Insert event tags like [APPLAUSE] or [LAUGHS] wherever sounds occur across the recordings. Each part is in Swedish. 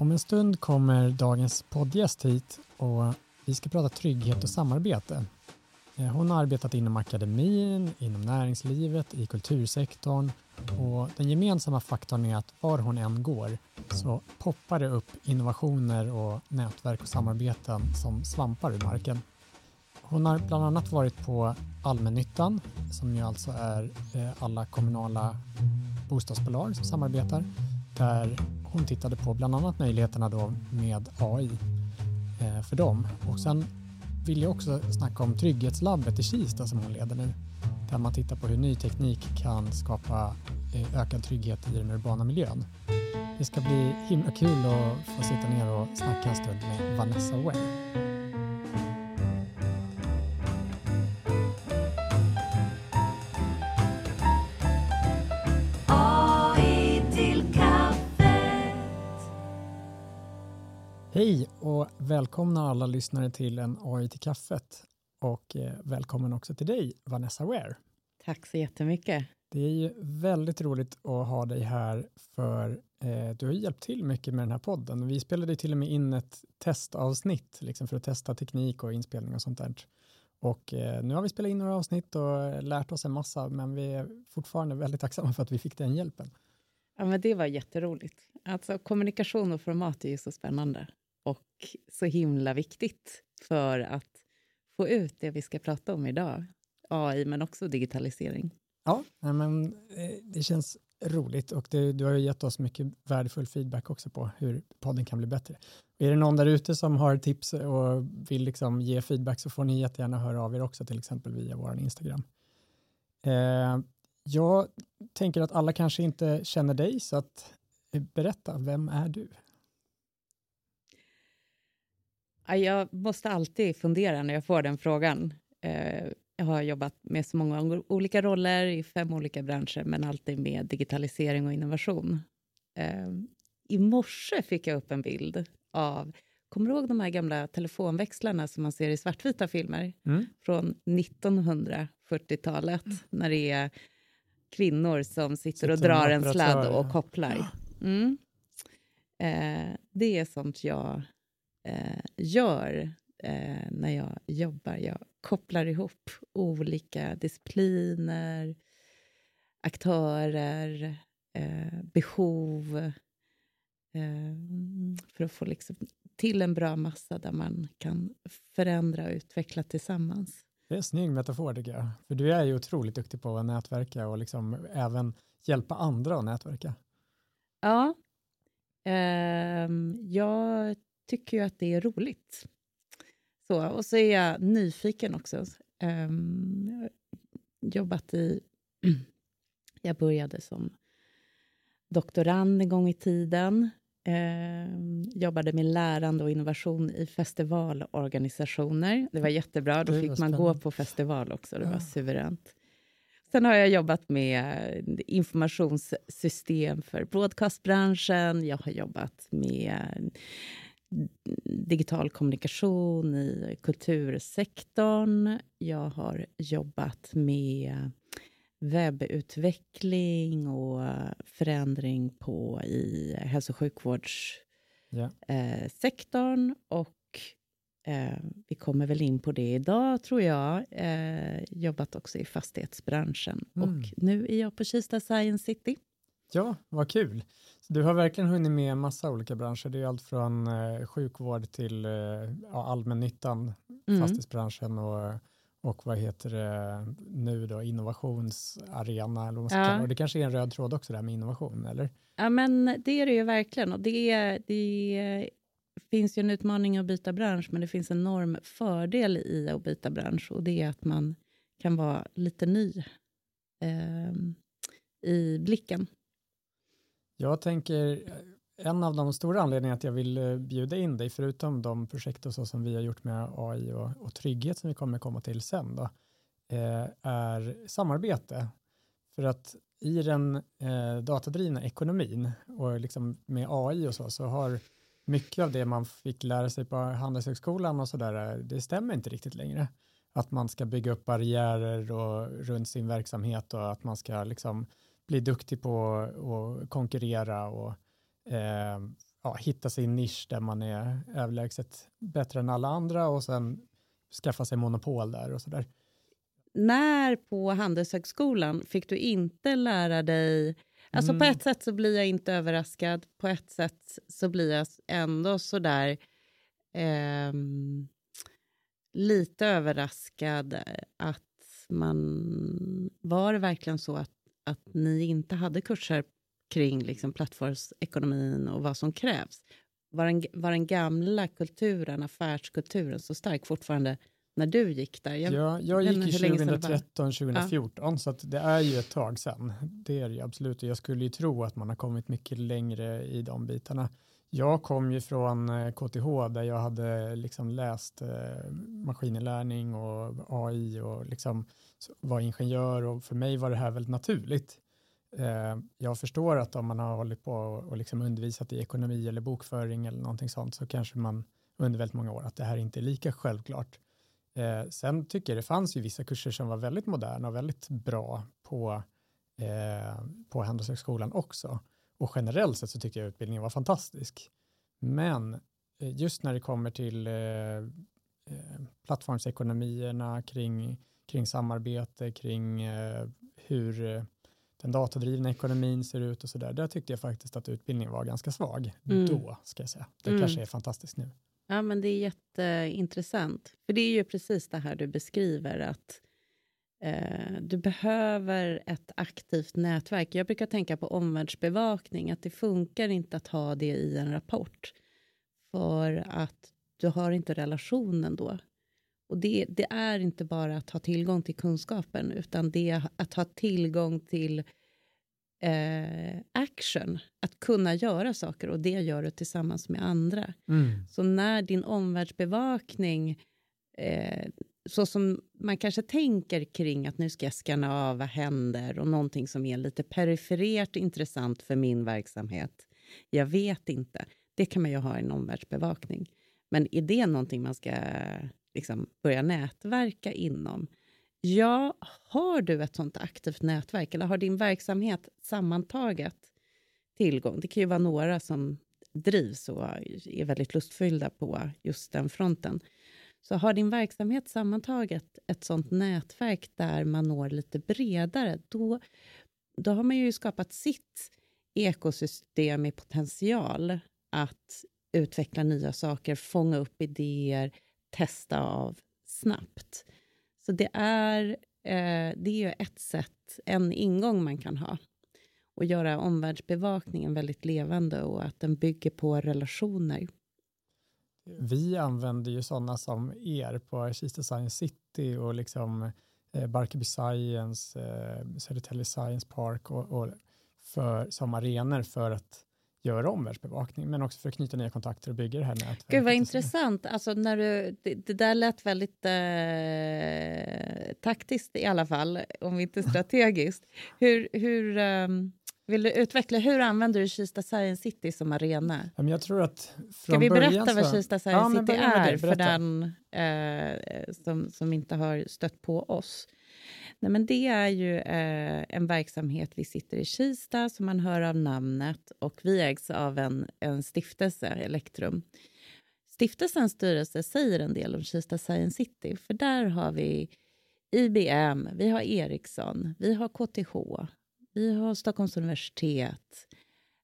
Om en stund kommer dagens poddgäst hit och vi ska prata trygghet och samarbete. Eh, hon har arbetat inom akademin, inom näringslivet, i kultursektorn och den gemensamma faktorn är att var hon än går så poppar det upp innovationer och nätverk och samarbeten som svampar ur marken. Hon har bland annat varit på allmännyttan som ju alltså är eh, alla kommunala bostadsbolag som samarbetar där hon tittade på bland annat möjligheterna då med AI eh, för dem. Och sen vill jag också snacka om Trygghetslabbet i Kista som hon leder nu. Där man tittar på hur ny teknik kan skapa eh, ökad trygghet i den urbana miljön. Det ska bli himla kul att få sitta ner och snacka en stund med Vanessa Way. Välkomna alla lyssnare till en AI till kaffet och eh, välkommen också till dig Vanessa Ware. Tack så jättemycket. Det är ju väldigt roligt att ha dig här för eh, du har hjälpt till mycket med den här podden. Vi spelade till och med in ett testavsnitt liksom för att testa teknik och inspelning och sånt där. Och eh, nu har vi spelat in några avsnitt och lärt oss en massa, men vi är fortfarande väldigt tacksamma för att vi fick den hjälpen. Ja, men det var jätteroligt. Alltså, kommunikation och format är ju så spännande och så himla viktigt för att få ut det vi ska prata om idag. AI, men också digitalisering. Ja, men eh, det känns roligt och det, du har ju gett oss mycket värdefull feedback också på hur podden kan bli bättre. Är det någon där ute som har tips och vill liksom ge feedback så får ni jättegärna höra av er också, till exempel via vår Instagram. Eh, jag tänker att alla kanske inte känner dig, så att eh, berätta, vem är du? Jag måste alltid fundera när jag får den frågan. Eh, jag har jobbat med så många olika roller i fem olika branscher, men alltid med digitalisering och innovation. Eh, I morse fick jag upp en bild av Kommer du ihåg de här gamla telefonväxlarna som man ser i svartvita filmer? Mm. Från 1940-talet, mm. när det är kvinnor som sitter, sitter och drar en sladd och kopplar. Mm. Eh, det är sånt jag eh, gör eh, när jag jobbar. Jag kopplar ihop olika discipliner, aktörer, eh, behov eh, för att få liksom till en bra massa där man kan förändra och utveckla tillsammans. Det är en snygg metafor tycker jag. För du är ju otroligt duktig på att nätverka och liksom även hjälpa andra att nätverka. Ja. Eh, jag tycker ju att det är roligt. Så, och så är jag nyfiken också. Um, jobbat i... [CLEARS THROAT] jag började som doktorand en gång i tiden. Um, jobbade med lärande och innovation i festivalorganisationer. Det var jättebra. Då fick man gå på festival också. Det var suveränt. Sen har jag jobbat med informationssystem för broadcastbranschen. Jag har jobbat med digital kommunikation i kultursektorn. Jag har jobbat med webbutveckling och förändring på i hälso och sjukvårdssektorn. Ja. och eh, vi kommer väl in på det idag, tror jag. Eh, jobbat också i fastighetsbranschen. Mm. Och nu är jag på Kista Science City. Ja, vad kul. Du har verkligen hunnit med en massa olika branscher. Det är allt från eh, sjukvård till eh, allmännyttan, mm. fastighetsbranschen och, och vad heter det nu då, innovationsarena. Eller vad man ja. Och det kanske är en röd tråd också där med innovation, eller? Ja, men det är det ju verkligen. Och det, det finns ju en utmaning att byta bransch, men det finns en enorm fördel i att byta bransch och det är att man kan vara lite ny eh, i blicken. Jag tänker, eh, en av de stora anledningarna att jag vill eh, bjuda in dig, förutom de projekt och så som vi har gjort med AI och, och trygghet som vi kommer komma till sen, då, eh, är samarbete. För att i den eh, datadrivna ekonomin och liksom med AI och så, så har mycket av det man fick lära sig på Handelshögskolan och så där, det stämmer inte riktigt längre. Att man ska bygga upp barriärer och runt sin verksamhet och att man ska liksom bli duktig på att konkurrera och eh, ja, hitta sin nisch där man är överlägset bättre än alla andra och sen skaffa sig monopol där och sådär. När på Handelshögskolan fick du inte lära dig Alltså mm. på ett sätt så blir jag inte överraskad, på ett sätt så blir jag ändå sådär eh, lite överraskad att man... Var det verkligen så att, att ni inte hade kurser kring liksom plattformsekonomin och vad som krävs? Var den, var den gamla kulturen, affärskulturen, så stark fortfarande när du gick där? Jag, ja, jag gick ju 2013, 2014, ja. så det är ju ett tag sedan. Det är det ju absolut. Jag skulle ju tro att man har kommit mycket längre i de bitarna. Jag kom ju från eh, KTH där jag hade liksom läst eh, maskininlärning och AI och liksom var ingenjör och för mig var det här väldigt naturligt. Eh, jag förstår att om man har hållit på och liksom undervisat i ekonomi eller bokföring eller någonting sånt så kanske man under väldigt många år att det här inte är lika självklart. Sen tycker jag det fanns ju vissa kurser som var väldigt moderna och väldigt bra på, på Handelshögskolan också. Och generellt sett så tyckte jag utbildningen var fantastisk. Men eh, just när det kommer till eh, eh, plattformsekonomierna kring, kring samarbete, kring eh, hur den datadrivna ekonomin ser ut och så där. Där tyckte jag faktiskt att utbildningen var ganska svag. Mm. Då, ska jag säga. Det mm. kanske är fantastiskt nu. Ja, men det är jätteintressant. För det är ju precis det här du beskriver, att eh, du behöver ett aktivt nätverk. Jag brukar tänka på omvärldsbevakning, att det funkar inte att ha det i en rapport, för att du har inte relationen då. Och det, det är inte bara att ha tillgång till kunskapen, utan det är att ha tillgång till eh, action, att kunna göra saker och det gör du tillsammans med andra. Mm. Så när din omvärldsbevakning, eh, så som man kanske tänker kring att nu ska jag scanna av vad händer och någonting som är lite perifert intressant för min verksamhet. Jag vet inte. Det kan man ju ha i en omvärldsbevakning. Men är det någonting man ska liksom, börja nätverka inom? Ja, har du ett sånt aktivt nätverk eller har din verksamhet sammantaget tillgång? Det kan ju vara några som drivs och är väldigt lustfyllda på just den fronten. Så har din verksamhet sammantaget ett sånt nätverk där man når lite bredare, då, då har man ju skapat sitt ekosystem i potential att utveckla nya saker, fånga upp idéer, testa av snabbt. Så det är, eh, det är ju ett sätt, en ingång man kan ha och göra omvärldsbevakningen väldigt levande och att den bygger på relationer. Vi använder ju sådana som er på Kista Science City och liksom eh, Barkarby Science, eh, Södertälje Science Park och, och för, som arenor för att göra omvärldsbevakning, men också för att knyta nya kontakter och bygga det här nätverket. Gud vad intressant. Alltså när du, det, det där lät väldigt eh, taktiskt i alla fall, om inte strategiskt. hur, hur, um, vill du utveckla, hur använder du Kista Science City som arena? Ja, jag tror att Ska vi berätta så... vad Kista Science ja, City är för den eh, som, som inte har stött på oss? Nej, men det är ju eh, en verksamhet. Vi sitter i Kista, som man hör av namnet, och vi ägs av en, en stiftelse, Elektrum. Stiftelsens styrelse säger en del om Kista Science City, för där har vi IBM, vi har Ericsson, vi har KTH, vi har Stockholms universitet,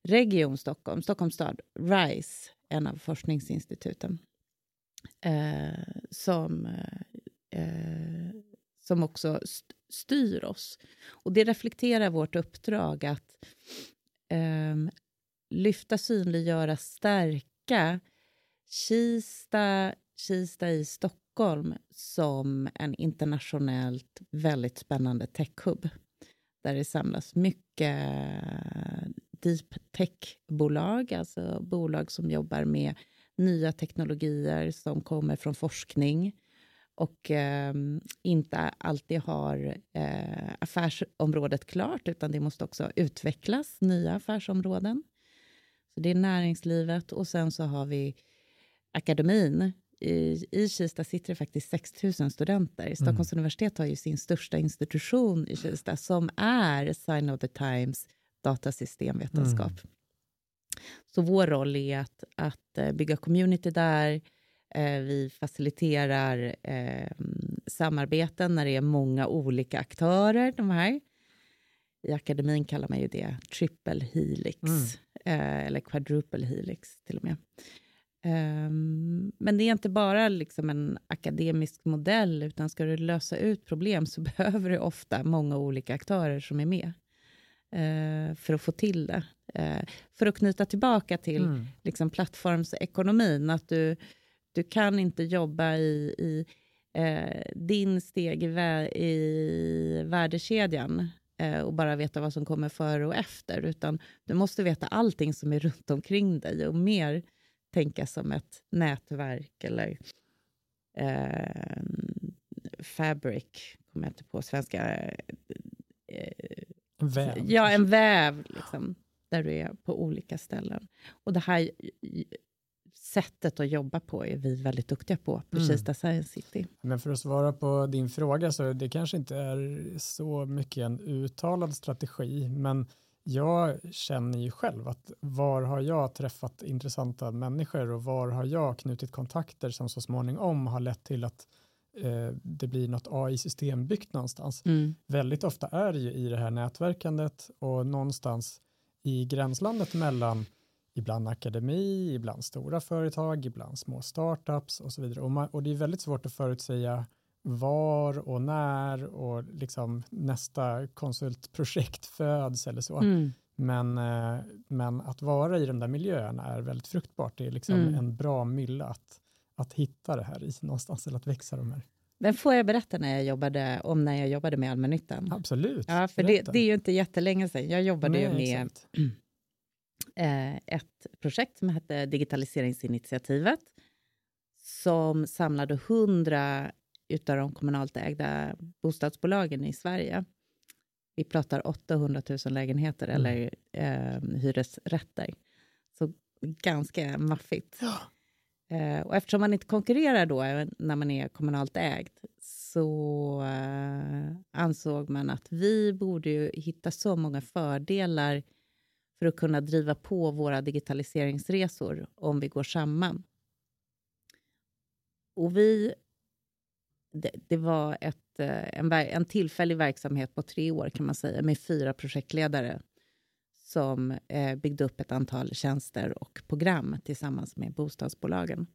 Region Stockholm, Stockholms stad, RISE, en av forskningsinstituten, eh, som eh, eh som också styr oss. Och Det reflekterar vårt uppdrag att eh, lyfta, synliggöra, stärka Kista, Kista i Stockholm som en internationellt väldigt spännande techhub där det samlas mycket eh, deep tech-bolag, alltså bolag som jobbar med nya teknologier som kommer från forskning och eh, inte alltid har eh, affärsområdet klart, utan det måste också utvecklas nya affärsområden. Så Det är näringslivet och sen så har vi akademin. I, I Kista sitter det faktiskt 6 000 studenter. Mm. Stockholms mm. universitet har ju sin största institution i Kista som är Sign of the Times datasystemvetenskap. Mm. Så vår roll är att, att eh, bygga community där. Eh, vi faciliterar eh, samarbeten när det är många olika aktörer. De här. I akademin kallar man ju det triple helix, mm. eh, eller quadruple helix till och med. Um, men det är inte bara liksom en akademisk modell, utan ska du lösa ut problem så [LAUGHS] behöver du ofta många olika aktörer som är med uh, för att få till det. Uh, för att knyta tillbaka till mm. liksom, plattformsekonomin, att du, du kan inte jobba i, i uh, din steg i, vä i värdekedjan och bara veta vad som kommer före och efter, utan du måste veta allting som är runt omkring dig och mer tänka som ett nätverk eller eh, fabric, kommer jag inte på svenska. Eh, väv? Ja, en väv, liksom, där du är på olika ställen. Och det här sättet att jobba på är vi väldigt duktiga på på mm. Kista Science City. Men för att svara på din fråga så det kanske inte är så mycket en uttalad strategi, men jag känner ju själv att var har jag träffat intressanta människor och var har jag knutit kontakter som så småningom har lett till att eh, det blir något AI-system byggt någonstans. Mm. Väldigt ofta är det ju i det här nätverkandet och någonstans i gränslandet mellan ibland akademi, ibland stora företag, ibland små startups och så vidare. Och, man, och det är väldigt svårt att förutsäga var och när och liksom nästa konsultprojekt [LAUGHS] föds eller så. Mm. Men, eh, men att vara i de där miljöerna är väldigt fruktbart. Det är liksom mm. en bra mylla att, att hitta det här i någonstans eller att växa de här. Men får jag berätta när jag jobbade, om när jag jobbade med allmännyttan? Absolut. Ja, för det, det, är ju inte jättelänge sedan. Jag jobbade Nej, med äh, [CLEARS THROAT] ett projekt som hette Digitaliseringsinitiativet som samlade hundra utav de kommunalt ägda bostadsbolagen i Sverige. Vi pratar 800 000 lägenheter mm. eller eh, hyresrätter. Så ganska maffigt. Ja. Eh, och eftersom man inte konkurrerar då när man är kommunalt ägd så eh, ansåg man att vi borde hitta så många fördelar för att kunna driva på våra digitaliseringsresor om vi går samman. Och vi det, det var ett, eh, en, en tillfällig verksamhet på tre år kan man säga med fyra projektledare som eh, byggde upp ett antal tjänster och program tillsammans med bostadsbolagen.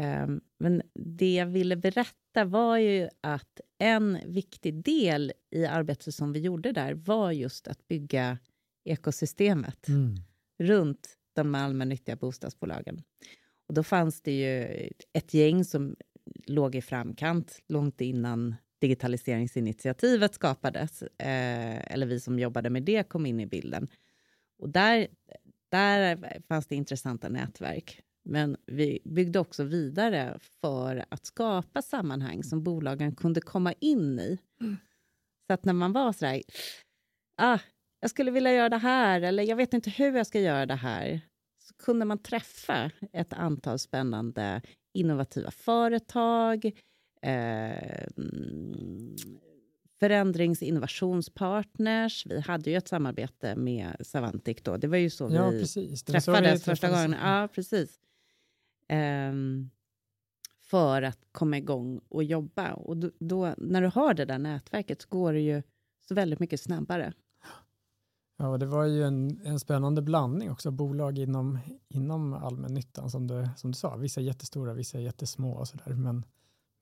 Um, men det jag ville berätta var ju att en viktig del i arbetet som vi gjorde där var just att bygga ekosystemet mm. runt de allmännyttiga bostadsbolagen. Och då fanns det ju ett gäng som låg i framkant långt innan digitaliseringsinitiativet skapades, eh, eller vi som jobbade med det kom in i bilden. Och där, där fanns det intressanta nätverk. Men vi byggde också vidare för att skapa sammanhang som bolagen kunde komma in i. Mm. Så att när man var så här, ah, jag skulle vilja göra det här, eller jag vet inte hur jag ska göra det här, så kunde man träffa ett antal spännande innovativa företag, eh, förändrings innovationspartners. Vi hade ju ett samarbete med Savantic då. Det var ju så ja, vi precis. träffades första gången. Ja, precis. Um, för att komma igång och jobba. Och då, då, när du har det där nätverket så går det ju så väldigt mycket snabbare. Ja, det var ju en, en spännande blandning också, bolag inom, inom allmännyttan som du, som du sa, vissa jättestora, vissa jättesmå och sådär, men,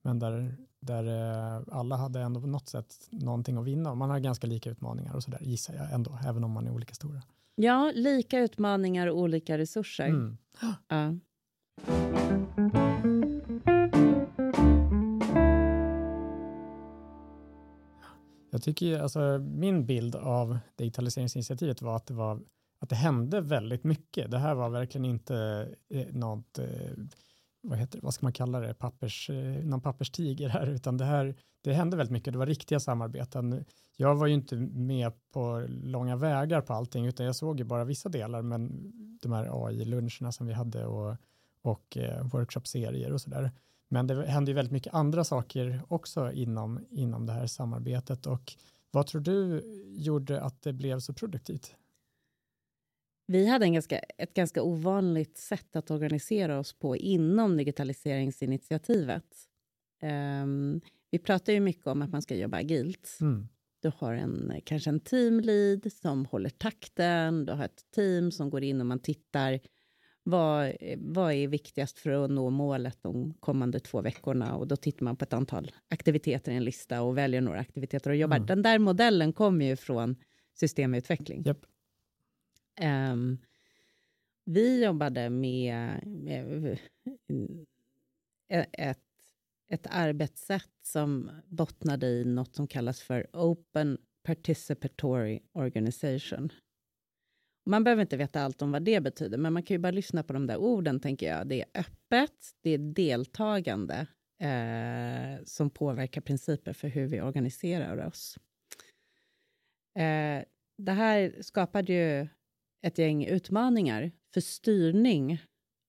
men där, där eh, alla hade ändå på något sätt någonting att vinna och man har ganska lika utmaningar och sådär gissar jag ändå, även om man är olika stora. Ja, lika utmaningar och olika resurser. Mm. Ja. Jag tycker alltså min bild av digitaliseringsinitiativet var att det var att det hände väldigt mycket. Det här var verkligen inte eh, något, eh, vad, heter det, vad ska man kalla det, Pappers, eh, någon papperstiger här, utan det här, det hände väldigt mycket. Det var riktiga samarbeten. Jag var ju inte med på långa vägar på allting, utan jag såg ju bara vissa delar, men de här AI-luncherna som vi hade och, och workshopserier och sådär. Men det hände ju väldigt mycket andra saker också inom, inom det här samarbetet och vad tror du gjorde att det blev så produktivt? vi hade en ganska, ett ganska ovanligt sätt att organisera oss på inom digitaliseringsinitiativet. Um, vi pratar ju mycket om att man ska jobba agilt. Mm. Du har en, kanske en teamlead som håller takten, du har ett team som går in och man tittar vad, vad är viktigast för att nå målet de kommande två veckorna? Och då tittar man på ett antal aktiviteter i en lista och väljer några aktiviteter och jobbar. Mm. Den där modellen kommer ju från systemutveckling. Yep. Um, vi jobbade med, med ett, ett arbetssätt som bottnade i något som kallas för Open Participatory Organization. Man behöver inte veta allt om vad det betyder, men man kan ju bara lyssna på de där orden, tänker jag. Det är öppet, det är deltagande eh, som påverkar principer för hur vi organiserar oss. Eh, det här skapade ju ett gäng utmaningar för styrning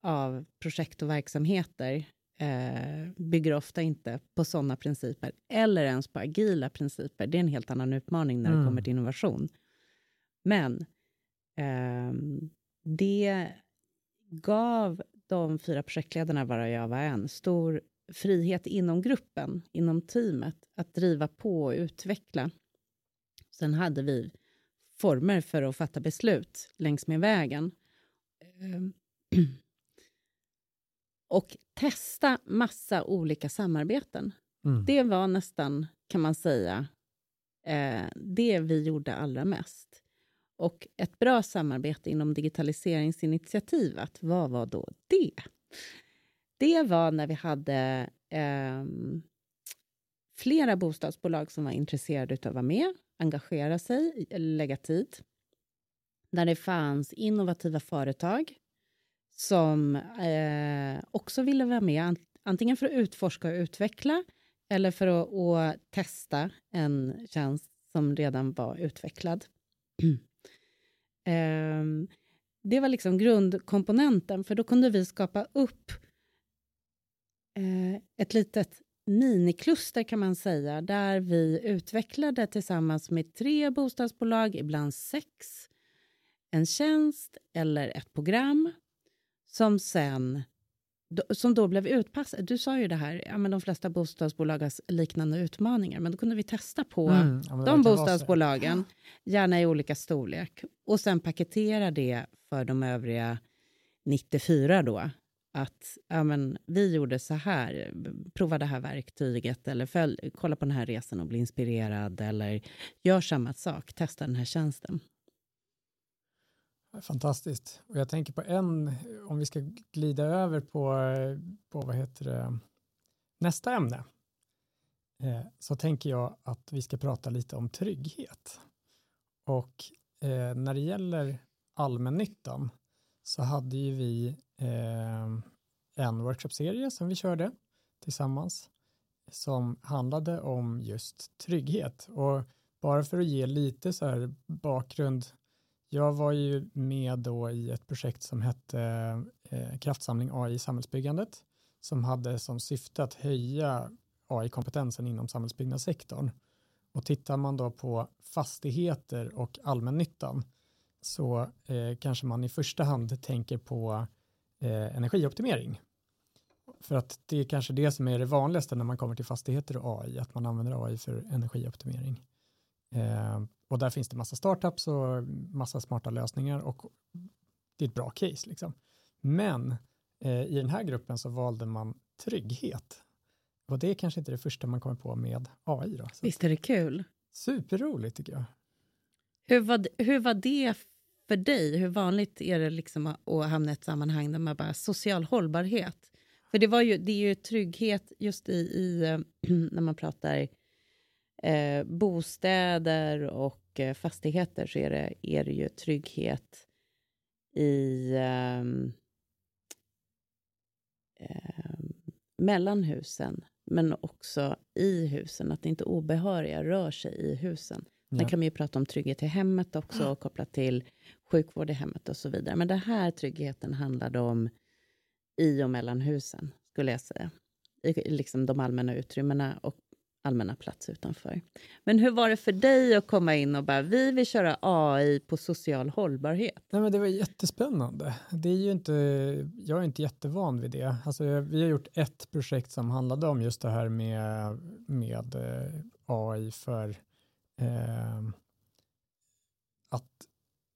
av projekt och verksamheter eh, bygger ofta inte på sådana principer, eller ens på agila principer. Det är en helt annan utmaning när mm. det kommer till innovation. Men det gav de fyra projektledarna, varav jag var en, stor frihet inom gruppen, inom teamet, att driva på och utveckla. Sen hade vi former för att fatta beslut längs med vägen. Ehm, [CLEARS THROAT] och testa massa olika samarbeten. Mm. Det var nästan, kan man säga, eh, det vi gjorde allra mest. Och ett bra samarbete inom digitaliseringsinitiativet, vad var då det? Det var när vi hade eh, flera bostadsbolag som var intresserade av att vara med engagera sig, lägga tid. Där det fanns innovativa företag som eh, också ville vara med, antingen för att utforska och utveckla eller för att, att testa en tjänst som redan var utvecklad. Mm. Ehm, det var liksom grundkomponenten, för då kunde vi skapa upp eh, ett litet minikluster kan man säga, där vi utvecklade tillsammans med tre bostadsbolag, ibland sex, en tjänst eller ett program som sen som då blev utpassade. Du sa ju det här, ja, men de flesta bostadsbolag har liknande utmaningar, men då kunde vi testa på mm, ja, de bostadsbolagen, gärna i olika storlek, och sen paketera det för de övriga 94 då, att ja, men, vi gjorde så här, prova det här verktyget eller följ, kolla på den här resan och bli inspirerad eller gör samma sak, testa den här tjänsten. Fantastiskt. Och jag tänker på en, om vi ska glida över på, på vad heter det, nästa ämne, eh, så tänker jag att vi ska prata lite om trygghet. Och eh, när det gäller allmännyttan så hade ju vi eh, en workshopserie som vi körde tillsammans som handlade om just trygghet. Och bara för att ge lite så här bakgrund. Jag var ju med då i ett projekt som hette eh, Kraftsamling AI i samhällsbyggandet som hade som syfte att höja AI-kompetensen inom samhällsbyggnadssektorn. Och tittar man då på fastigheter och allmännyttan så eh, kanske man i första hand tänker på eh, energioptimering. För att det är kanske det som är det vanligaste när man kommer till fastigheter och AI, att man använder AI för energioptimering. Eh, och där finns det massa startups och massa smarta lösningar och det är ett bra case. Liksom. Men eh, i den här gruppen så valde man trygghet. Och det är kanske inte det första man kommer på med AI. Då, Visst är det kul? Superroligt tycker jag. Hur var, hur var det för dig, hur vanligt är det liksom att hamna i ett sammanhang där man bara social hållbarhet? För det, var ju, det är ju trygghet just i, i eh, [CLEARS THROAT] när man pratar eh, bostäder och eh, fastigheter så är det, är det ju trygghet i eh, mellan husen, men också i husen, att inte obehöriga rör sig i husen. Sen ja. kan man ju prata om trygghet i hemmet också, och kopplat till sjukvård i hemmet och så vidare. Men den här tryggheten handlade om i och mellan husen, skulle jag säga. I liksom de allmänna utrymmena och allmänna plats utanför. Men hur var det för dig att komma in och bara, vi vill köra AI på social hållbarhet? Nej, men det var jättespännande. Det är ju inte, jag är inte jättevan vid det. Alltså, vi har gjort ett projekt som handlade om just det här med, med eh, AI för eh, att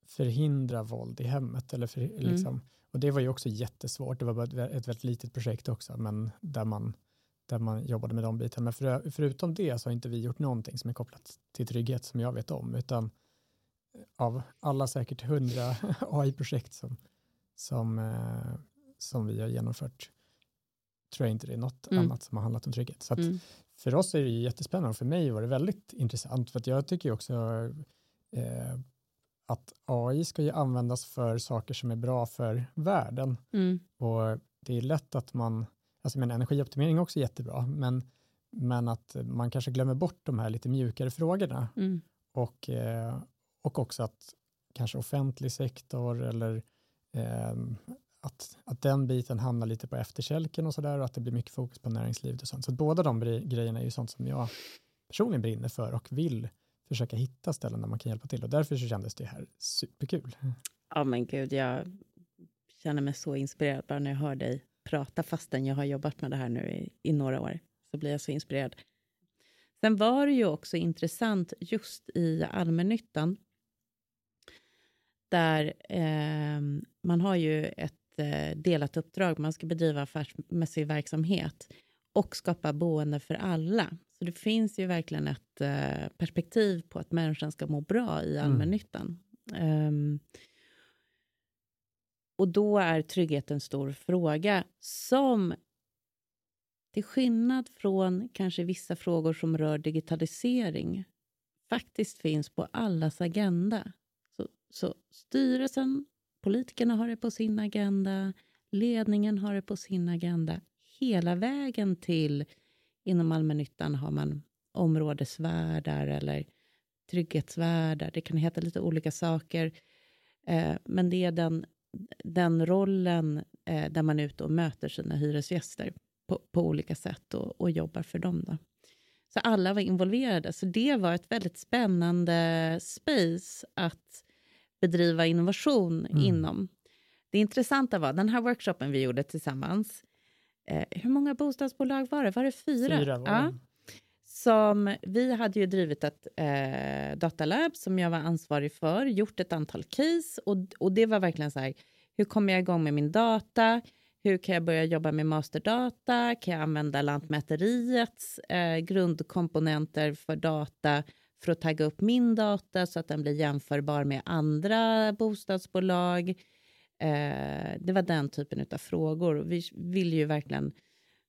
förhindra våld i hemmet. Eller för, mm. liksom, och det var ju också jättesvårt. Det var bara ett, ett väldigt litet projekt också, men där man där man jobbade med de bitarna. Men för, förutom det så har inte vi gjort någonting som är kopplat till trygghet som jag vet om, utan av alla säkert hundra [LAUGHS] AI-projekt som, som, eh, som vi har genomfört tror jag inte det är något mm. annat som har handlat om trygghet. Så mm. för oss är det jättespännande och för mig var det väldigt intressant för att jag tycker också eh, att AI ska ju användas för saker som är bra för världen. Mm. Och det är lätt att man Alltså men energioptimering är också jättebra, men, men att man kanske glömmer bort de här lite mjukare frågorna. Mm. Och, eh, och också att kanske offentlig sektor eller eh, att, att den biten hamnar lite på efterkälken och sådär och att det blir mycket fokus på näringslivet och sånt. Så båda de grejerna är ju sånt som jag personligen brinner för och vill försöka hitta ställen där man kan hjälpa till och därför så kändes det här superkul. Ja men gud, jag känner mig så inspirerad bara när jag hör dig prata fastän jag har jobbat med det här nu i, i några år. Så blir jag så inspirerad. Sen var det ju också intressant just i allmännyttan. Där eh, man har ju ett eh, delat uppdrag. Man ska bedriva affärsmässig verksamhet och skapa boende för alla. Så det finns ju verkligen ett eh, perspektiv på att människan ska må bra i mm. allmännyttan. Mm. Och då är trygghet en stor fråga som till skillnad från kanske vissa frågor som rör digitalisering faktiskt finns på allas agenda. Så, så styrelsen, politikerna har det på sin agenda, ledningen har det på sin agenda. Hela vägen till inom allmännyttan har man områdesvärdar eller trygghetsvärdar. Det kan heta lite olika saker. Eh, men det är den den rollen eh, där man är ute och möter sina hyresgäster på, på olika sätt och, och, jobbar för dem. Då. Så alla var involverade, så det var ett väldigt spännande space att bedriva innovation mm. inom. Det intressanta var, den här workshopen vi gjorde tillsammans, eh, hur många bostadsbolag var det? Var det fyra? Fyra var ja. Som, vi hade ju drivit ett eh, datalab som jag var ansvarig för, gjort ett antal case och, och det var verkligen så här, hur kommer jag igång med min data? Hur kan jag börja jobba med masterdata? Kan jag använda Lantmäteriets eh, grundkomponenter för data för att tagga upp min data så att den blir jämförbar med andra bostadsbolag? Eh, det var den typen av frågor. Vi vill ju verkligen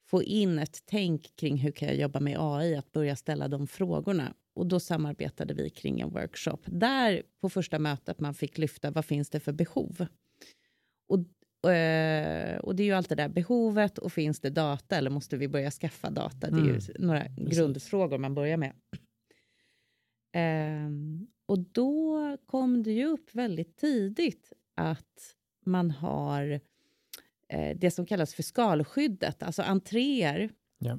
få in ett tänk kring hur kan jag jobba med AI, att börja ställa de frågorna. Och då samarbetade vi kring en workshop där på första mötet man fick lyfta vad finns det för behov? Och, eh, och det är ju alltid det där behovet och finns det data eller måste vi börja skaffa data? Det är mm. ju några Precis. grundfrågor man börjar med. Um, och då kom det ju upp väldigt tidigt att man har eh, det som kallas för skalskyddet, alltså entréer ja.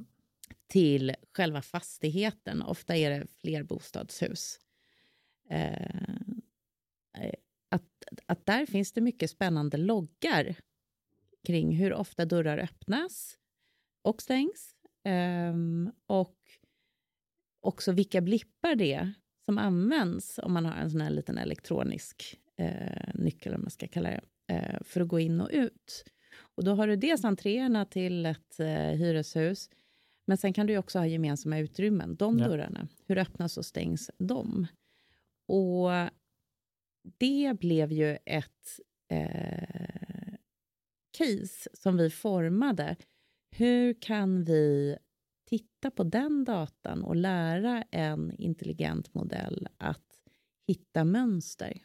till själva fastigheten. Ofta är det flerbostadshus. Eh, eh, att, att där finns det mycket spännande loggar kring hur ofta dörrar öppnas och stängs. Eh, och också vilka blippar det är som används om man har en sån här liten elektronisk eh, nyckel, om man ska kalla det, eh, för att gå in och ut. Och då har du dels entréerna till ett eh, hyreshus, men sen kan du också ha gemensamma utrymmen, de ja. dörrarna. Hur öppnas och stängs de? Och det blev ju ett eh, case som vi formade. Hur kan vi titta på den datan och lära en intelligent modell att hitta mönster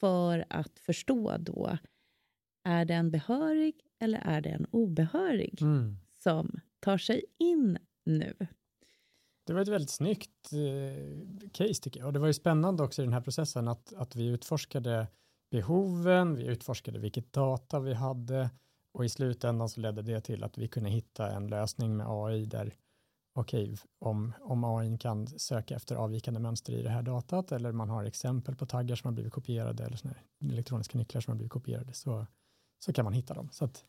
för att förstå då, är den behörig eller är det en obehörig mm. som tar sig in nu? Det var ett väldigt snyggt eh, case tycker jag. Och det var ju spännande också i den här processen att, att vi utforskade behoven, vi utforskade vilket data vi hade och i slutändan så ledde det till att vi kunde hitta en lösning med AI där, okej, okay, om, om AI kan söka efter avvikande mönster i det här datat eller man har exempel på taggar som har blivit kopierade eller såna elektroniska nycklar som har blivit kopierade så, så kan man hitta dem. Så att,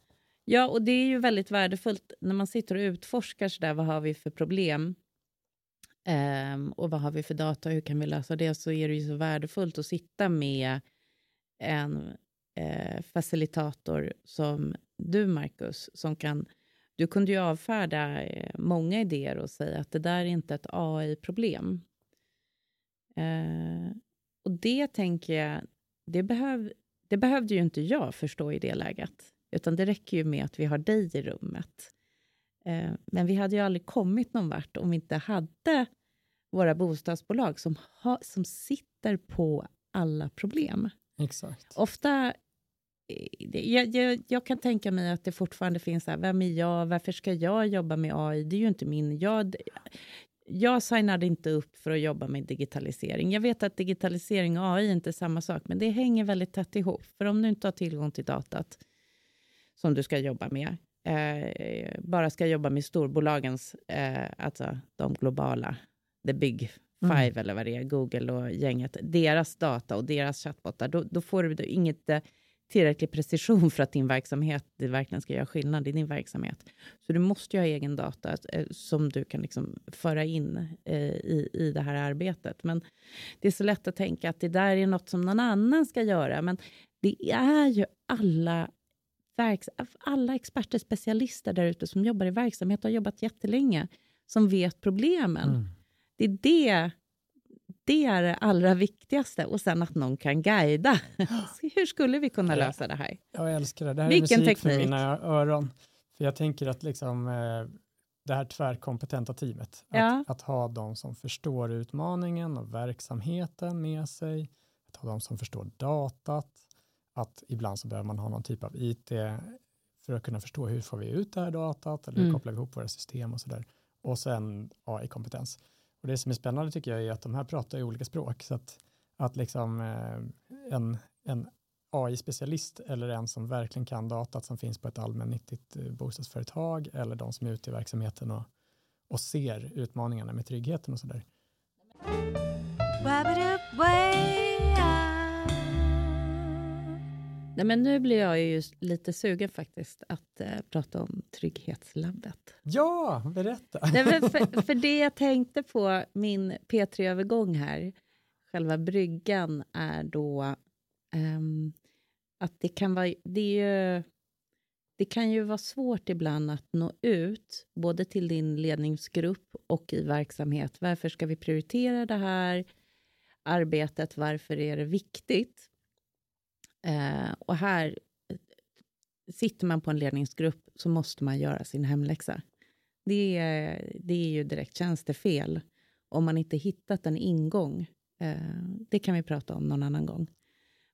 ja, och det är ju väldigt värdefullt när man sitter och utforskar så där, vad har vi för problem um, och vad har vi för data och hur kan vi lösa det, så är det ju så värdefullt att sitta med en eh, facilitator som du, Marcus, som kan du kunde ju avfärda eh, många idéer och säga att det där är inte ett AI-problem. Eh, och det tänker jag, det, behöv, det behövde ju inte jag förstå i det läget, utan det räcker ju med att vi har dig i rummet. Eh, men vi hade ju aldrig kommit någon vart om vi inte hade våra bostadsbolag som, ha, som sitter på alla problem. Exakt. Ofta jag, jag, jag, kan tänka mig att det fortfarande finns så här, vem är jag, varför ska jag jobba med AI? Det är ju inte min... Jag, jag signade inte upp för att jobba med digitalisering. Jag vet att digitalisering och AI är inte är samma sak, men det hänger väldigt tätt ihop. För om du inte har tillgång till datat som du ska jobba med, eh, bara ska jobba med storbolagens, eh, alltså de globala, the big mm. five mm. eller vad det är, Google och gänget, deras data och deras chattbottar, då, då får du inget tillräcklig precision för att din verksamhet det verkligen ska göra skillnad i din verksamhet. Så du måste ju ha egen data eh, som du kan liksom föra in eh, i, i det här arbetet. Men det är så lätt att tänka att det där är något som någon annan ska göra. Men det är ju alla alla experter, specialister där ute som jobbar i verksamhet och har jobbat jättelänge, som vet problemen. Mm. Det är det det är det allra viktigaste. Och sen att någon kan guida. [GASPS] Hur skulle vi kunna lösa det här? Jag älskar det. Det här Vilken är musik teknik? för mina öron. För jag tänker att liksom, eh, det här tvärkompetenta teamet, ja. att, att, ha de som förstår utmaningen och verksamheten med sig, att ha de som förstår datat, att ibland så behöver man ha någon typ av IT för att kunna förstå hur får vi ut det här datat eller hur mm. kopplar vi ihop våra system och så där. Och sen AI-kompetens. Och det som är spännande tycker jag är att de här pratar i olika språk. Så att, att liksom eh, en, en AI-specialist eller en som verkligen kan datat som finns på ett allmännyttigt eh, bostadsföretag eller de som är ute i verksamheten och, och ser utmaningarna med tryggheten och sådär. Nej, men nu blir jag ju lite sugen faktiskt att eh, prata om Trygghetslabbet. Ja, berätta! Nej, för, [LAUGHS] för det jag tänkte på, min P3-övergång här, själva bryggan, är då um, att det kan vara... Det, ju, det kan ju vara svårt ibland att nå ut, både till din ledningsgrupp och i verksamhet. Varför ska vi prioritera det här arbetet? Varför är det viktigt? Eh, och här sitter man på en ledningsgrupp så måste man göra sin hemläxa. Det är, det är ju direkt tjänstefel om man inte hittat en ingång. Eh, det kan vi prata om någon annan gång.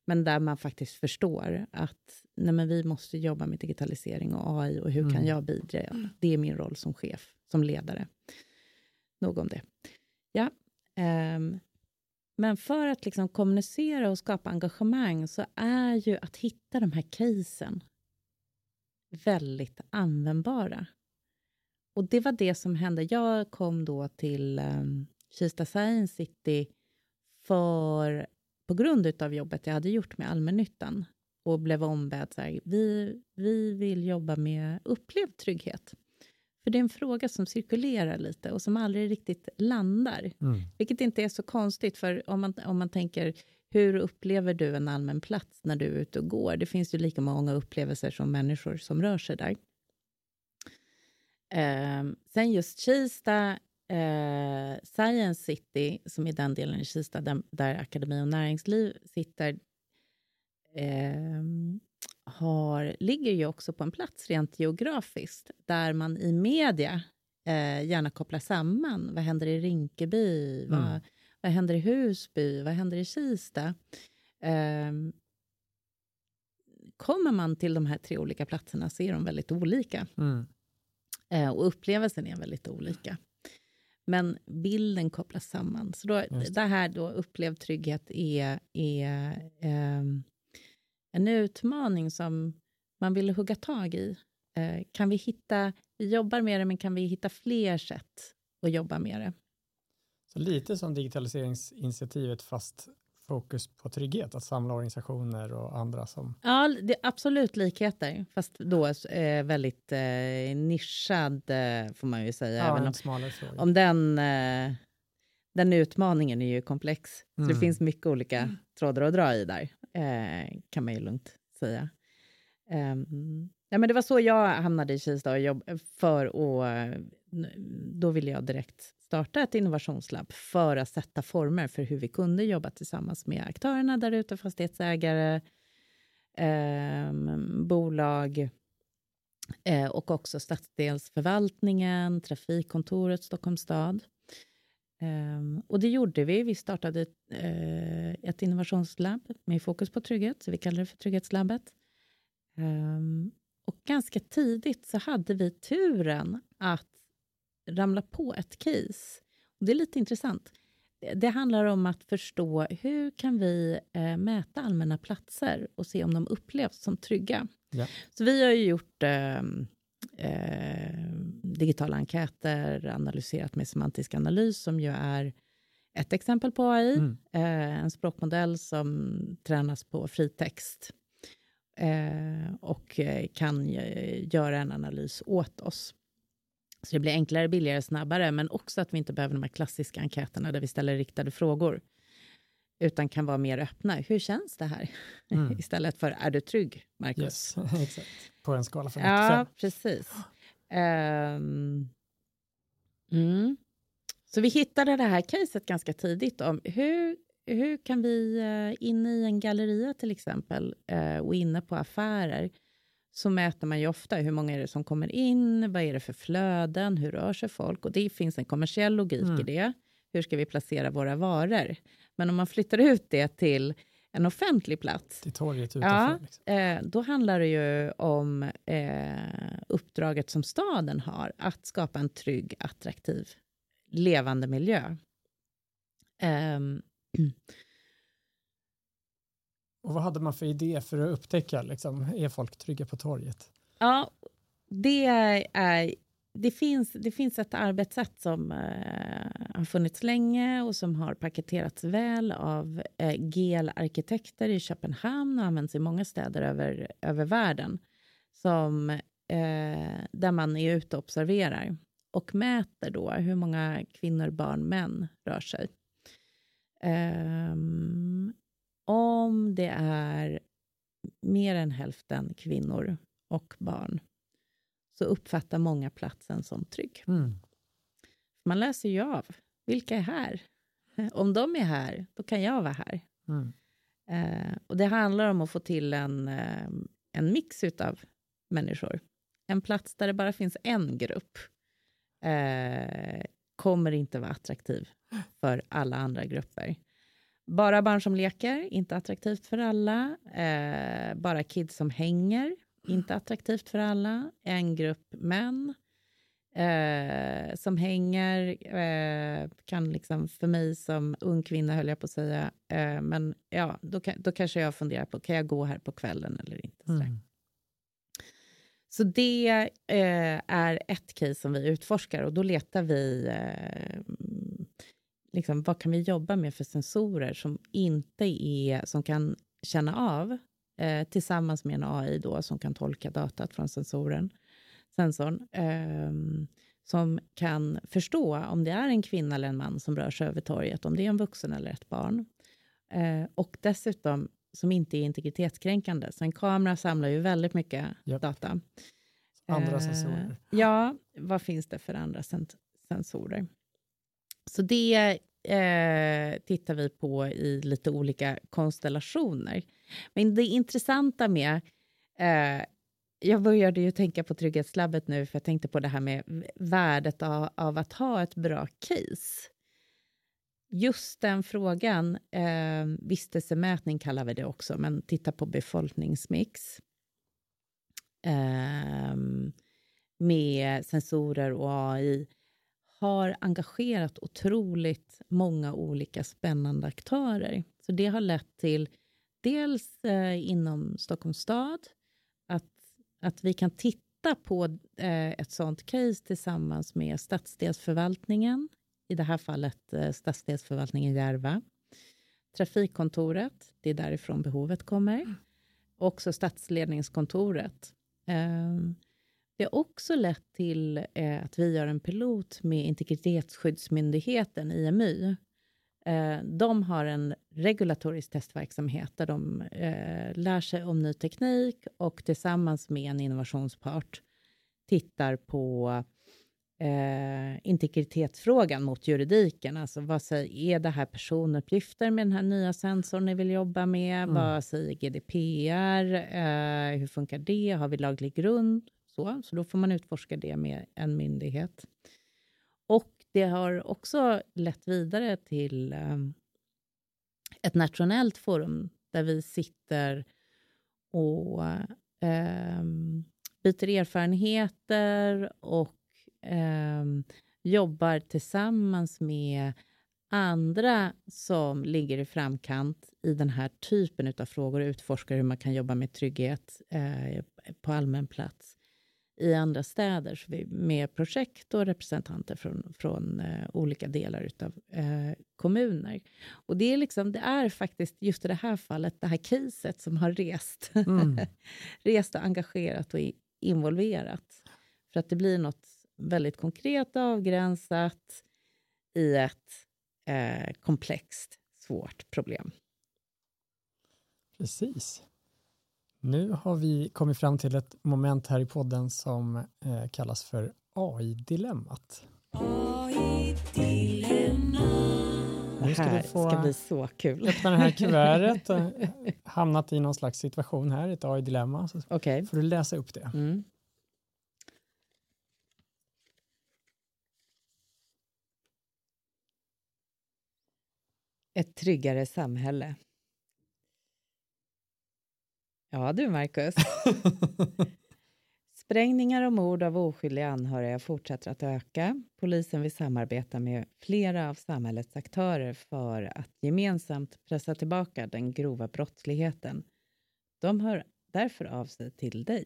Men där man faktiskt förstår att nej men vi måste jobba med digitalisering och AI och hur mm. kan jag bidra? Det är min roll som chef, som ledare. Nog om det. Ja, um, men för att liksom kommunicera och skapa engagemang så är ju att hitta de här casen väldigt användbara. Och det var det som hände. Jag kom då till um, Kista Science City för, på grund av jobbet jag hade gjort med allmännyttan och blev ombedd så här, vi, vi vill jobba med upplevd trygghet. För det är en fråga som cirkulerar lite och som aldrig riktigt landar. Mm. Vilket inte är så konstigt, för om man, om man tänker hur upplever du en allmän plats när du är ute och går? Det finns ju lika många upplevelser som människor som rör sig där. Eh, sen just Kista, eh, Science City, som är den delen i Kista där, där Akademi och näringsliv sitter, eh, har, ligger ju också på en plats rent geografiskt där man i media eh, gärna kopplar samman. Vad händer i Rinkeby? Mm. Vad, vad händer i Husby? Vad händer i Kista? Eh, kommer man till de här tre olika platserna så är de väldigt olika. Mm. Eh, och upplevelsen är väldigt olika. Men bilden kopplas samman. Så då, det. det här då, upplevd trygghet är, är eh, en utmaning som man vill hugga tag i. Eh, kan vi hitta, vi jobbar med det, men kan vi hitta fler sätt och jobba med det. Så lite som digitaliseringsinitiativet fast fokus på trygghet, att samla organisationer och andra som... Ja, det är absolut likheter, fast då eh, väldigt eh, nischad, eh, får man ju säga. Ja, Även en om, smalare fråga. om den, eh, den utmaningen är ju komplex, så det Mm. finns mycket olika trådar att dra i där, eh, kan man ju lugnt säga. Um, ja, men det var så jag hamnade i Kista och jobb eh, för att... Då ville jag direkt starta ett innovationslabb för att sätta former för hur vi kunde jobba tillsammans med aktörerna där ute, fastighetsägare, ehm, bolag eh, och också stadsdelsförvaltningen, trafikkontoret Stockholms stad. Ehm, och det gjorde vi. Vi startade eh, ett innovationslabb med fokus på trygghet, så vi kallar det för Trygghetslabbet. Ehm, och ganska tidigt så hade vi turen att ramla på ett case. Och det är lite intressant. Det- Det handlar om att förstå hur kan vi eh, mäta allmänna platser och se om de upplevs som trygga. Ja. Så vi har ju gjort eh, eh, digitala enkäter, analyserat med semantisk analys som ju är ett exempel på AI. Mm. Eh, en språkmodell som tränas på fritext eh, och eh, kan eh, göra en analys åt oss. Så det blir enklare, billigare, snabbare, men också att vi inte behöver de här klassiska enkäterna där vi ställer riktade frågor, utan kan vara mer öppna. Hur känns det här? Mm. [LAUGHS] Istället för, är du trygg, Marcus? Yes, [LAUGHS] exakt. På en skala från 1 till Ja, 5. precis. Ehm, mm. Så vi hittade det här caset ganska tidigt om hur, hur kan vi eh, inne i en galleria till exempel eh, och inne på affärer så mäter man ju ofta hur många är det som kommer in, vad är det för flöden, hur rör sig folk och det finns en kommersiell logik Mm. i det. Hur ska vi placera våra varor? Men om man flyttar ut det till en offentlig plats Till torget Ja. utanför. Liksom. Eh, då handlar det ju om eh, uppdraget som staden har, att skapa en trygg, attraktiv, levande miljö. Ehm, [CLEARS THROAT] Och vad hade man för idé för att upptäcka, liksom, är folk trygga på torget? ja, det, är, det, finns, det finns ett arbetssätt som eh, har funnits länge och som har paketerats väl av eh, GEL-arkitekter i Köpenhamn och används i många städer över, över världen. Som, eh, där man är ute och observerar och mäter då hur många kvinnor, barn, män rör sig. Ehm, om det är mer än hälften kvinnor och barn så uppfattar många platsen som trygg. Mm. Man läser ju av. Vilka är här? Om de är här, då kan jag vara här. Mm. Eh, och det handlar om att få till en, eh, en mix av människor. En plats där det bara finns en grupp eh, kommer inte vara attraktiv för alla andra grupper. Bara barn som leker, inte attraktivt för alla. Eh, bara kids som hänger, inte attraktivt för alla. En grupp män eh, som hänger eh, kan liksom, för mig som ung kvinna höll jag på att säga, eh, men ja, då, kan, då kanske jag funderar på, kan jag gå här på kvällen eller inte? Mm. Så det eh, är ett case som vi utforskar och då letar vi eh, liksom, vad kan vi jobba med för sensorer som inte är, som kan känna av eh, tillsammans med en AI då som kan tolka datat från sensoren, sensorn ehm, som kan förstå om det är en kvinna eller en man som rör sig över torget, om det är en vuxen eller ett barn. Eh, och dessutom som inte är integritetskränkande. Så en kamera samlar ju väldigt mycket Japp. data. Andra Eh, sensorer. Ja, vad finns det för andra sen- sensorer? Så det eh, tittar vi på i lite olika konstellationer. Men det intressanta med... Eh, jag började ju tänka på Trygghetslabbet nu, för jag tänkte på det här med värdet av, av att ha ett bra case. Just den frågan, eh, vistelsemätning kallar vi det också, men titta på befolkningsmix. Eh, med sensorer och AI har engagerat otroligt många olika spännande aktörer. Så det har lett till dels eh, inom Stockholms stad att, att vi kan titta på eh, ett sånt case tillsammans med stadsdelsförvaltningen, i det här fallet eh, stadsdelsförvaltningen Järva, Trafikkontoret, det är därifrån behovet kommer, mm. också stadsledningskontoret. Eh, det har också lett till eh, att vi gör en pilot med Integritetsskyddsmyndigheten, IMY. Eh, de har en regulatorisk testverksamhet där de eh, lär sig om ny teknik och tillsammans med en innovationspart tittar på eh, integritetsfrågan mot juridiken. Alltså vad säger, är det här personuppgifter med den här nya sensorn ni vill jobba med? Mm. Vad säger GDPR? Eh, hur funkar det? Har vi laglig grund? Så, så då får man utforska det med en myndighet. Och det har också lett vidare till ehm, ett nationellt forum där vi sitter och ehm, byter erfarenheter och ehm, jobbar tillsammans med andra som ligger i framkant i den här typen av frågor och utforskar hur man kan jobba med trygghet eh, på allmän plats i andra städer så vi, med projekt och representanter från, från eh, olika delar av eh, kommuner. Och det är, liksom, det är faktiskt just i det här fallet det här caset som har rest, mm. [LAUGHS] rest och engagerat och involverat. För att det blir något väldigt konkret avgränsat i ett eh, komplext, svårt problem. Precis. Nu har vi kommit fram till ett moment här i podden som eh, kallas för AI-dilemmat. AI-dilemma. Det här ska, ska bli så kul. Öppna det här kuvertet, [LAUGHS] hamnat i någon slags situation här, ett AI-dilemma. Så okay. får du läsa upp det. Mm. Ett tryggare samhälle. Ja du, Marcus. [LAUGHS] Sprängningar och mord av oskyldiga anhöriga fortsätter att öka. Polisen vill samarbeta med flera av samhällets aktörer för att gemensamt pressa tillbaka den grova brottsligheten. De hör därför av sig till dig.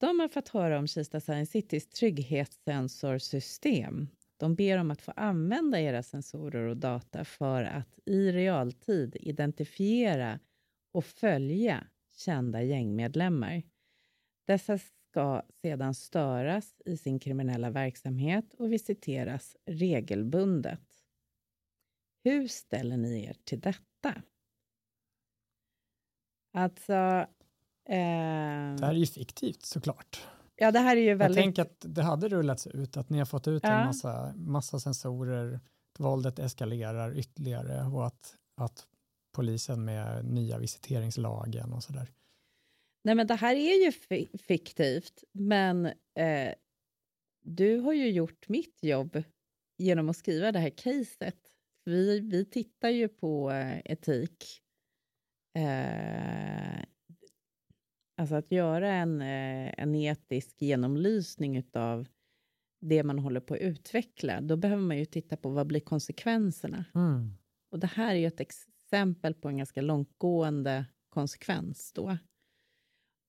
De har fått höra om Kista Science Citys trygghetssensorsystem. De ber om att få använda era sensorer och data för att i realtid identifiera och följa kända gängmedlemmar. Dessa ska sedan störas i sin kriminella verksamhet och visiteras regelbundet. Hur ställer ni er till detta? Alltså... Eh... Det här är ju fiktivt såklart. Ja, det här är ju väldigt... Jag tänker att det hade rullats ut, att ni har fått ut ja. en massa, massa sensorer, våldet eskalerar ytterligare och att, att polisen med nya visiteringslagen och sådär. Nej, men det här är ju fiktivt, men eh, du har ju gjort mitt jobb genom att skriva det här caset. Vi, vi tittar ju på eh, etik. Eh, alltså att göra en, eh, en etisk genomlysning av det man håller på att utveckla, då behöver man ju titta på vad blir konsekvenserna. Mm. Och det här är ju ett ex exempel på en ganska långtgående konsekvens då.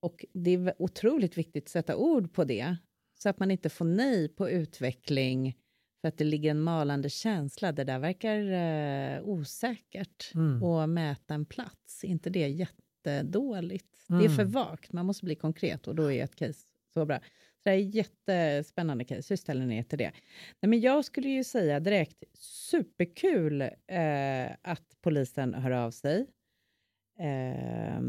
Och det är otroligt viktigt att sätta ord på det, så att man inte får nej på utveckling för att det ligger en malande känsla. Det där verkar eh, osäkert mm. att mäta en plats. inte det jättedåligt? Mm. Det är för mm. vagt. Man måste bli konkret och då är ett case så bra. Så det är jättespännande case. Hur ställer ni er till det? Nej, men jag skulle ju säga direkt, superkul eh, att polisen hör av sig. Eh,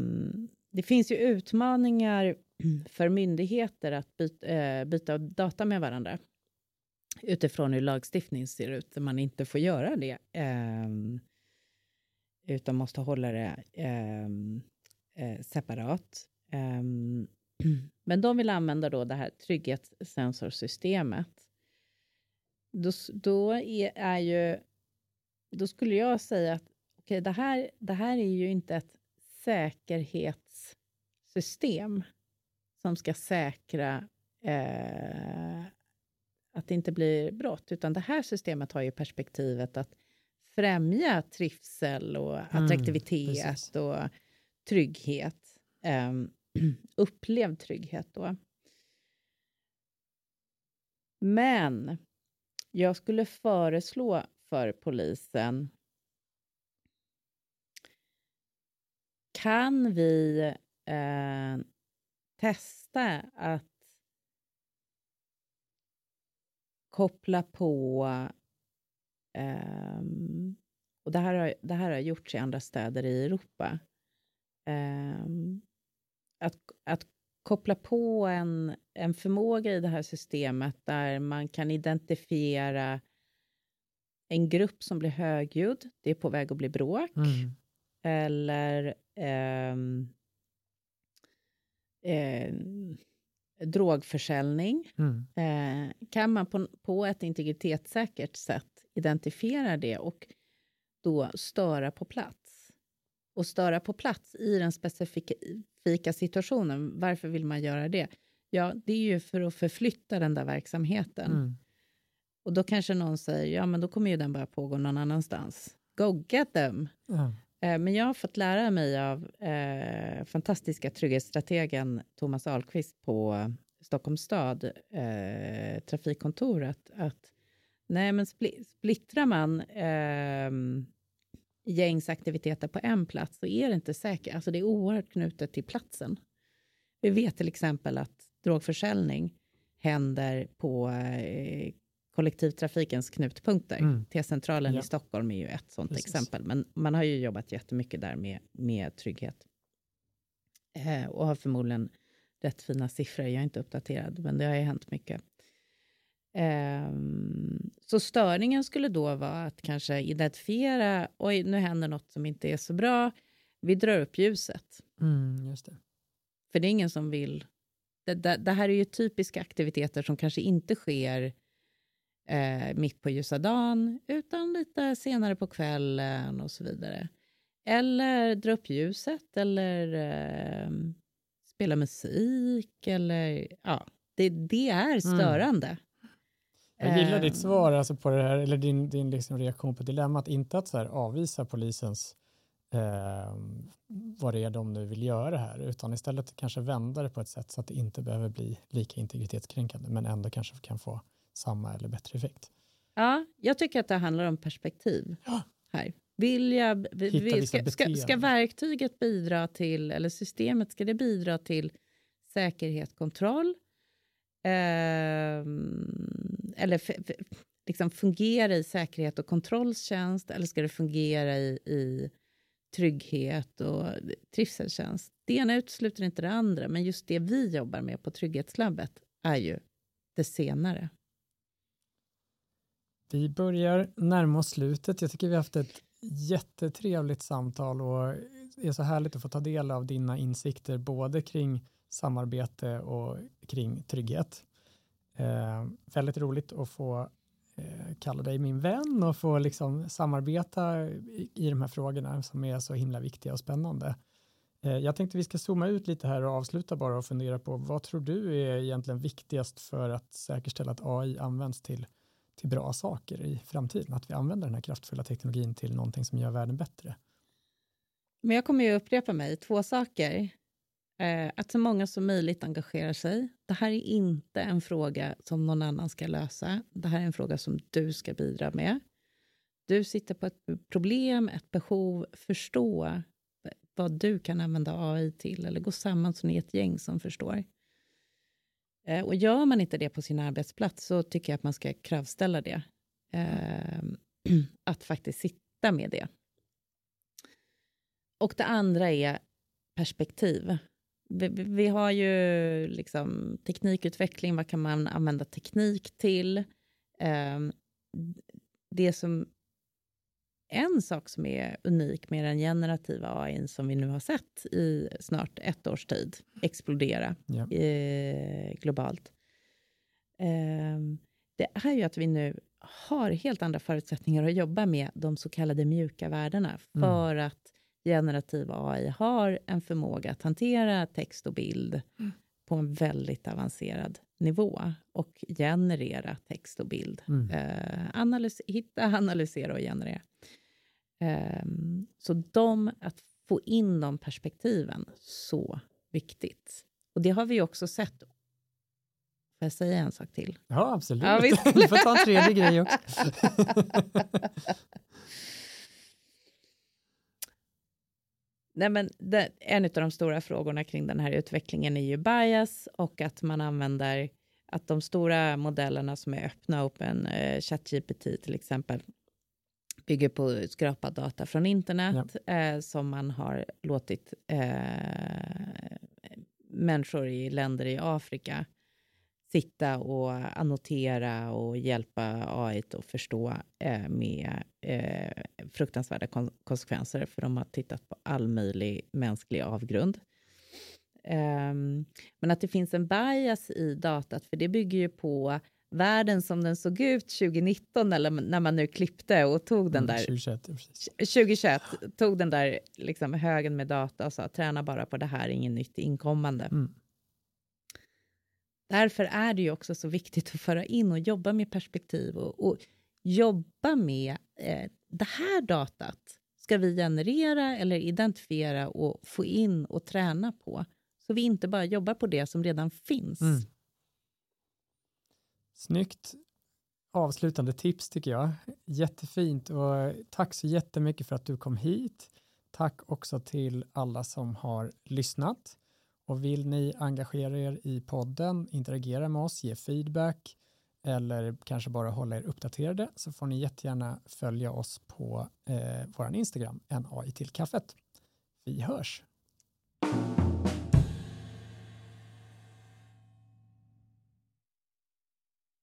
det finns ju utmaningar [CLEARS THROAT] för myndigheter att byta, eh, byta data med varandra utifrån hur lagstiftningen ser ut, där man inte får göra det, ehm, utan måste hålla det ehm, eh, separat. Um, men de vill använda då det här trygghetssensorsystemet. Då, då är, är ju, då skulle jag säga att okay, det, här, det här är ju inte ett säkerhetssystem som ska säkra eh, att det inte blir brott, utan det här systemet har ju perspektivet att främja trivsel och mm, attraktivitet mm, och trygghet. Um, [CLEARS THROAT] upplevd trygghet då. Men jag skulle föreslå för polisen Kan vi eh, testa att koppla på Eh, och det här, har, det här har gjorts i andra städer i Europa. Eh, att, att koppla på en, en förmåga i det här systemet där man kan identifiera en grupp som blir högljudd, det är på väg att bli bråk. Mm. Eller um, eh, drogförsäljning. Mm. Eh, kan man på, på ett integritetssäkert sätt identifiera det och då störa på plats? Och störa på plats i den specifika situationen. Varför vill man göra det? Ja, det är ju för att förflytta den där verksamheten. Mm. Och då kanske någon säger, ja men då kommer ju den börja pågå någon annanstans. Go get them! Mm. Men jag har fått lära mig av eh, fantastiska trygghetsstrategen Thomas Ahlqvist på Stockholms stad eh, trafikkontor att, att nej, men splittrar man eh, gängsaktiviteter på en plats så är det inte säkert. Alltså det är oerhört knutet till platsen. Vi vet till exempel att drogförsäljning händer på eh, kollektivtrafikens knutpunkter. Mm. T-centralen ja. i Stockholm är ju ett sånt Precis. exempel. Men man har ju jobbat jättemycket där med, med trygghet. Eh, och har förmodligen rätt fina siffror. Jag är inte uppdaterad, men det har ju hänt mycket. Eh, så störningen skulle då vara att kanske identifiera, oj, nu händer något som inte är så bra. Vi drar upp ljuset. Mm, just det. För det är ingen som vill... Det, det, det här är ju typiska aktiviteter som kanske inte sker eh, mitt på ljusa dagen, utan lite senare på kvällen och så vidare. Eller dra upp ljuset eller eh, spela musik eller ja, det, det är mm. störande. Mm. Jag gillar ditt svar alltså på det här, eller din, din liksom reaktion på dilemmat, inte att så här avvisa polisens eh, vad det är de nu vill göra här, utan istället kanske vända det på ett sätt så att det inte behöver bli lika integritetskränkande, men ändå kanske kan få samma eller bättre effekt. Ja, jag tycker att det handlar om perspektiv ja. här. Vill jag, vill, ska, ska, ska, verktyget bidra till, eller systemet, ska det bidra till säkerhet, kontroll? Eh, eller liksom fungera i säkerhet och kontrolltjänst, Eller ska det fungera i, i trygghet och trivseltjänst? Det ena utesluter inte det andra, men just det vi jobbar med på Trygghetslabbet är ju det senare. Vi börjar närma oss slutet. Jag tycker vi har haft ett jättetrevligt samtal och det är så härligt att få ta del av dina insikter både kring samarbete och kring trygghet. Eh, väldigt roligt att få eh, kalla dig min vän och få liksom samarbeta i, i de här frågorna som är så himla viktiga och spännande. Eh, jag tänkte vi ska zooma ut lite här och avsluta bara och fundera på vad tror du är egentligen viktigast för att säkerställa att AI används till till bra saker i framtiden. Att vi använder den här kraftfulla teknologin till någonting som gör världen bättre. Men jag kommer ju upprepa mig. Två saker. Eh, att så många som möjligt engagerar sig. Det här är inte en fråga som någon annan ska lösa. Det här är en fråga som du ska bidra med. Du sitter på ett problem, ett behov. Förstå vad du kan använda AI till. Eller gå samman så ni är ett gäng som förstår. Eh, och gör man inte det på sin arbetsplats så tycker jag att man ska kravställa det. Eh, [CLEARS THROAT] att faktiskt sitta med det. Och det andra är perspektiv. Vi, vi, har ju liksom teknikutveckling, vad kan man använda teknik till? Eh, det som en sak som är unik med den generativa AI som vi nu har sett i snart ett års tid explodera ja. eh, globalt. Eh, det är ju att vi nu har helt andra förutsättningar att jobba med de så kallade mjuka värdena mm. för mm. att generativ AI har en förmåga att hantera text och bild mm. på en väldigt avancerad nivå och generera text och bild. Mm. Eh, analys hitta, analysera och generera. Um, så de, att få in de perspektiven så viktigt. Och det har vi också sett. Får jag säga en sak till? Ja, absolut. Ja, [LAUGHS] du får ta en tredje grej också. [LAUGHS] Nej, men det, en av de stora frågorna kring den här utvecklingen är ju bias och att man använder att de stora modellerna som är öppna, open, eh, ChatGPT till exempel, bygger på skrapad data från internet eh, som man har låtit eh, människor i länder i Afrika sitta och annotera och hjälpa AI att förstå eh, med eh, fruktansvärda kon konsekvenser, för de har tittat på all möjlig mänsklig avgrund. Um, men att det finns en bias i datat, för det bygger ju på världen som den såg ut 2019, eller när man nu klippte och tog den där 2021, precis. 2021 tog den där liksom högen med data och sa träna bara på det här, inget nytt inkommande. Mm. Därför är det ju också så viktigt att föra in och jobba med perspektiv och, och jobba med eh, det här datat ska vi generera eller identifiera och få in och träna på. Så vi inte bara jobbar på det som redan finns. Mm. Snyggt avslutande tips tycker jag. Jättefint och tack så jättemycket för att du kom hit. Tack också till alla som har lyssnat. Och vill ni engagera er i podden, interagera med oss, ge feedback eller kanske bara hålla er uppdaterade så får ni jättegärna följa oss på eh, vår Instagram, NAI till kaffet. Vi hörs!